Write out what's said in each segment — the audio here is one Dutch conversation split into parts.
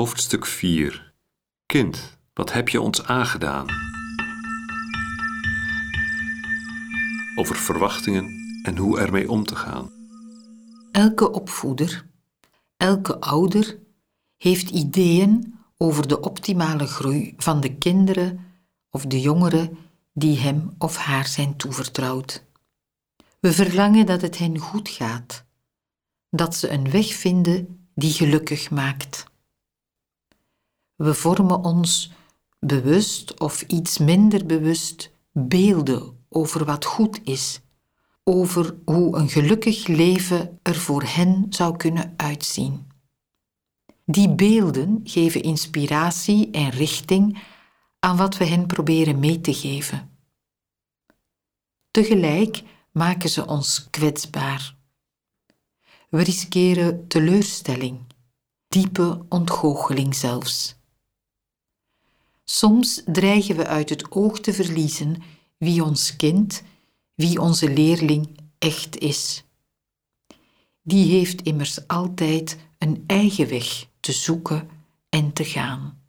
Hoofdstuk 4 Kind, wat heb je ons aangedaan? Over verwachtingen en hoe ermee om te gaan. Elke opvoeder, elke ouder heeft ideeën over de optimale groei van de kinderen of de jongeren die hem of haar zijn toevertrouwd. We verlangen dat het hen goed gaat, dat ze een weg vinden die gelukkig maakt. We vormen ons bewust of iets minder bewust beelden over wat goed is, over hoe een gelukkig leven er voor hen zou kunnen uitzien. Die beelden geven inspiratie en richting aan wat we hen proberen mee te geven. Tegelijk maken ze ons kwetsbaar. We riskeren teleurstelling, diepe ontgoocheling zelfs. Soms dreigen we uit het oog te verliezen wie ons kind, wie onze leerling echt is. Die heeft immers altijd een eigen weg te zoeken en te gaan.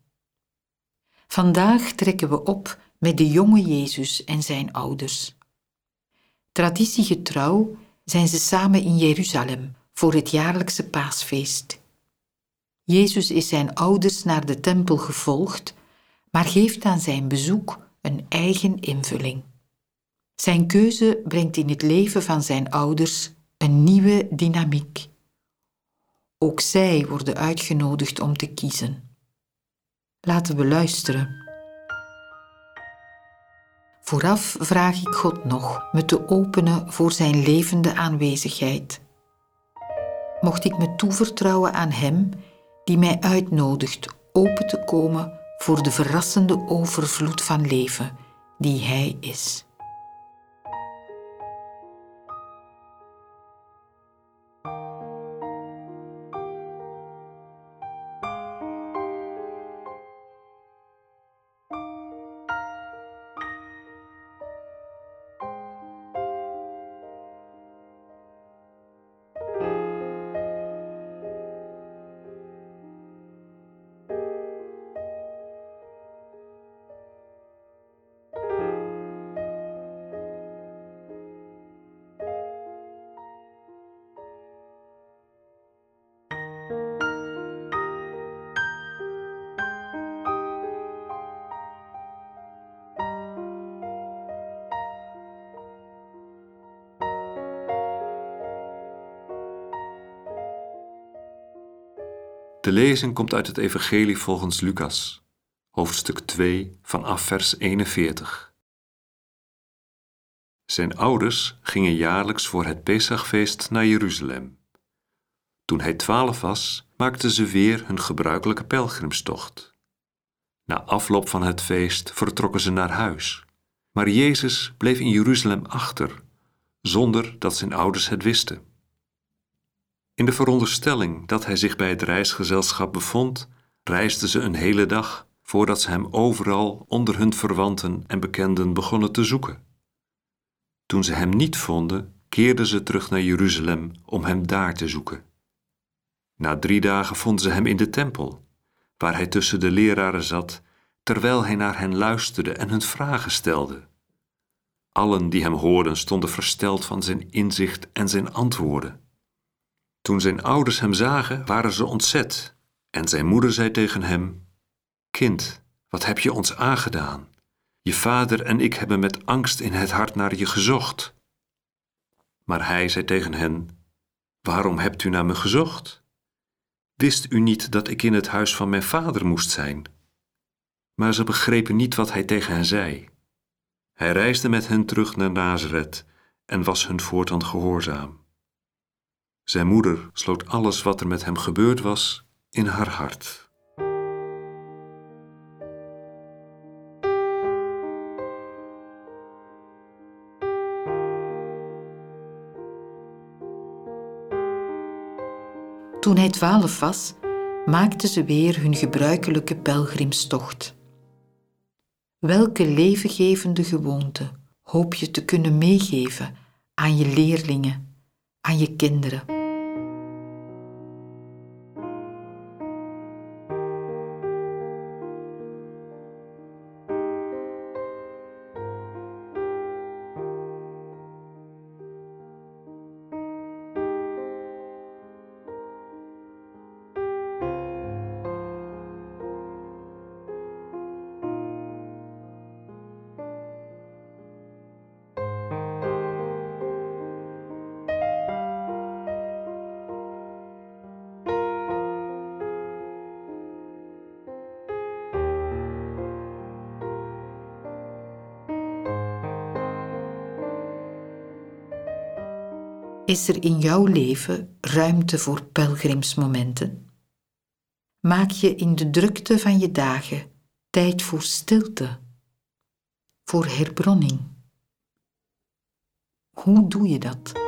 Vandaag trekken we op met de jonge Jezus en zijn ouders. Traditiegetrouw zijn ze samen in Jeruzalem voor het jaarlijkse paasfeest. Jezus is zijn ouders naar de tempel gevolgd, maar geeft aan zijn bezoek een eigen invulling. Zijn keuze brengt in het leven van zijn ouders een nieuwe dynamiek. Ook zij worden uitgenodigd om te kiezen. Laten we luisteren. Vooraf vraag ik God nog me te openen voor Zijn levende aanwezigheid. Mocht ik me toevertrouwen aan Hem die mij uitnodigt open te komen voor de verrassende overvloed van leven die Hij is. De lezing komt uit het Evangelie volgens Lucas, hoofdstuk 2, vanaf vers 41. Zijn ouders gingen jaarlijks voor het Pesachfeest naar Jeruzalem. Toen hij twaalf was, maakten ze weer hun gebruikelijke pelgrimstocht. Na afloop van het feest vertrokken ze naar huis, maar Jezus bleef in Jeruzalem achter, zonder dat zijn ouders het wisten. In de veronderstelling dat hij zich bij het reisgezelschap bevond, reisden ze een hele dag voordat ze hem overal onder hun verwanten en bekenden begonnen te zoeken. Toen ze hem niet vonden, keerden ze terug naar Jeruzalem om hem daar te zoeken. Na drie dagen vonden ze hem in de tempel, waar hij tussen de leraren zat, terwijl hij naar hen luisterde en hun vragen stelde. Allen die hem hoorden stonden versteld van zijn inzicht en zijn antwoorden. Toen zijn ouders hem zagen, waren ze ontzet. En zijn moeder zei tegen hem: Kind, wat heb je ons aangedaan? Je vader en ik hebben met angst in het hart naar je gezocht. Maar hij zei tegen hen: Waarom hebt u naar me gezocht? Wist u niet dat ik in het huis van mijn vader moest zijn? Maar ze begrepen niet wat hij tegen hen zei. Hij reisde met hen terug naar Nazareth en was hun voortaan gehoorzaam. Zijn moeder sloot alles wat er met hem gebeurd was in haar hart. Toen hij twaalf was, maakten ze weer hun gebruikelijke pelgrimstocht. Welke levengevende gewoonte hoop je te kunnen meegeven aan je leerlingen, aan je kinderen? Is er in jouw leven ruimte voor pelgrimsmomenten? Maak je in de drukte van je dagen tijd voor stilte, voor herbronning? Hoe doe je dat?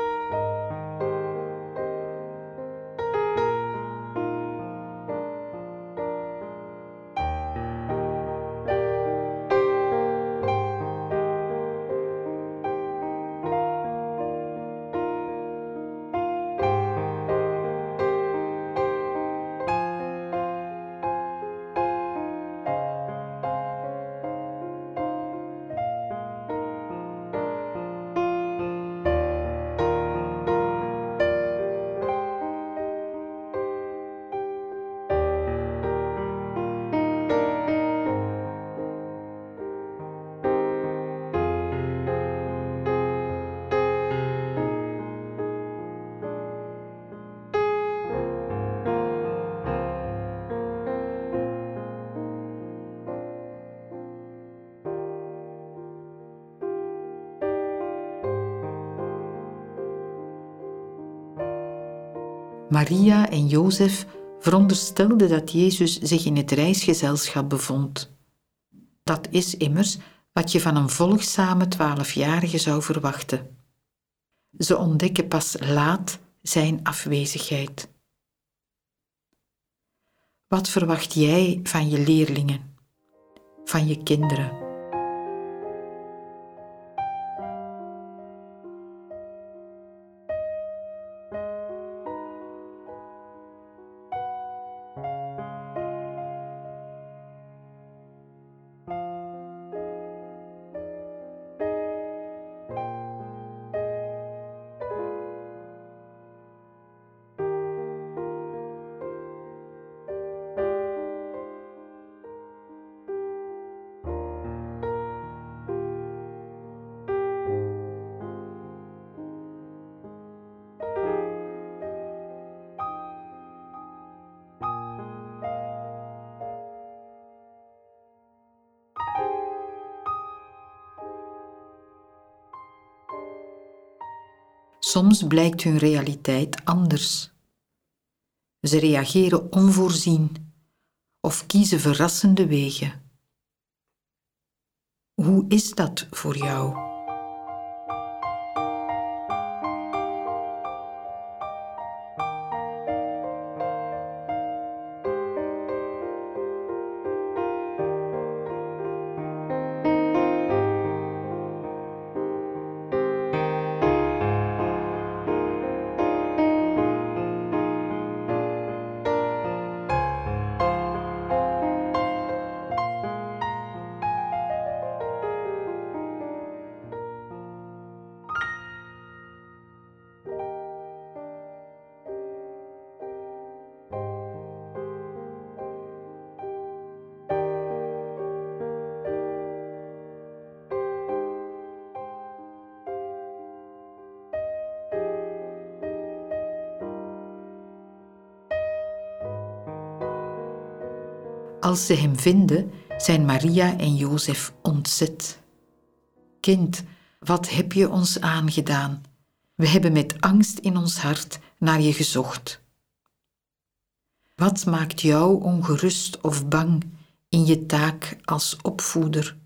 Maria en Jozef veronderstelden dat Jezus zich in het reisgezelschap bevond. Dat is immers wat je van een volgzame twaalfjarige zou verwachten. Ze ontdekken pas laat zijn afwezigheid. Wat verwacht jij van je leerlingen, van je kinderen? Soms blijkt hun realiteit anders. Ze reageren onvoorzien of kiezen verrassende wegen. Hoe is dat voor jou? Als ze hem vinden, zijn Maria en Jozef ontzet. Kind, wat heb je ons aangedaan? We hebben met angst in ons hart naar je gezocht. Wat maakt jou ongerust of bang in je taak als opvoeder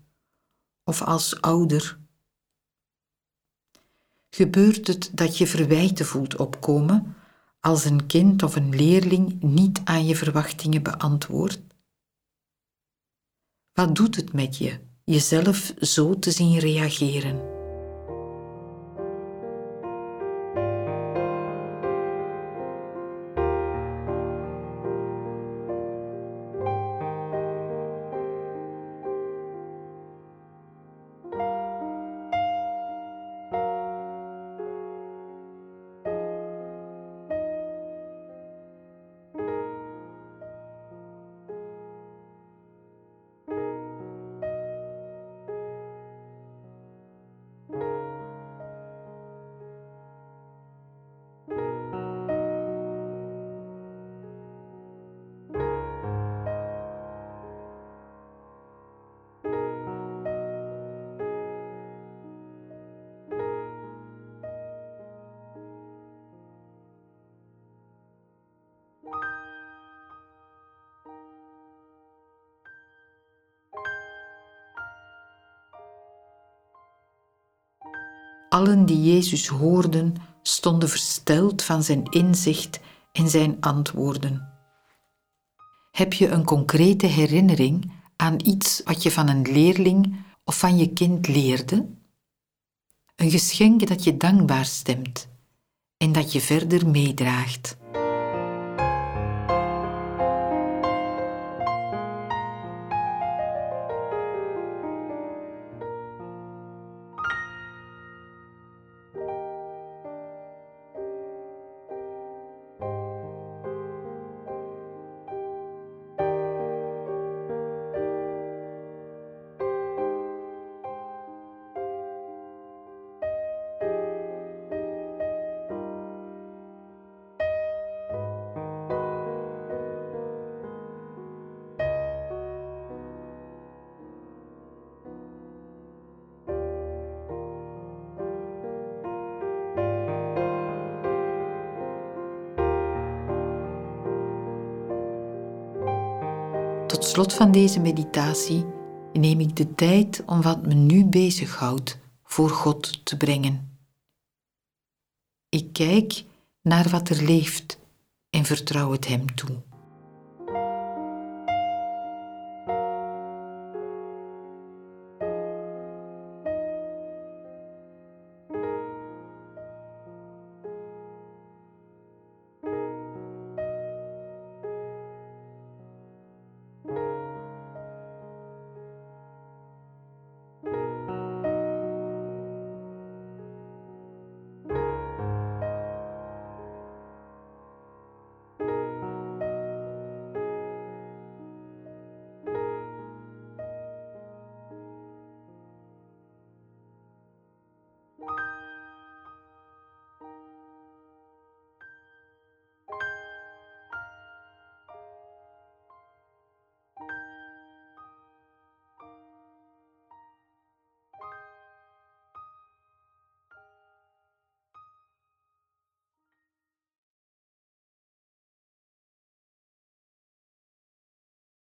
of als ouder? Gebeurt het dat je verwijten voelt opkomen als een kind of een leerling niet aan je verwachtingen beantwoordt? Wat doet het met je, jezelf zo te zien reageren? Allen die Jezus hoorden, stonden versteld van zijn inzicht en zijn antwoorden. Heb je een concrete herinnering aan iets wat je van een leerling of van je kind leerde? Een geschenk dat je dankbaar stemt en dat je verder meedraagt. Slot van deze meditatie neem ik de tijd om wat me nu bezighoudt voor God te brengen. Ik kijk naar wat er leeft en vertrouw het Hem toe.